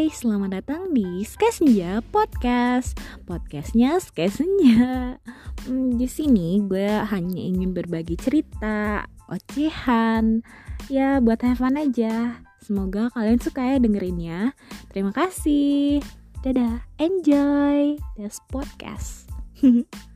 Hai, selamat datang di Skesnya Podcast. Podcastnya Skesnya. Senja. Hmm, di sini gue hanya ingin berbagi cerita, ocehan, ya buat have fun aja. Semoga kalian suka ya dengerinnya. Terima kasih. Dadah, enjoy this podcast.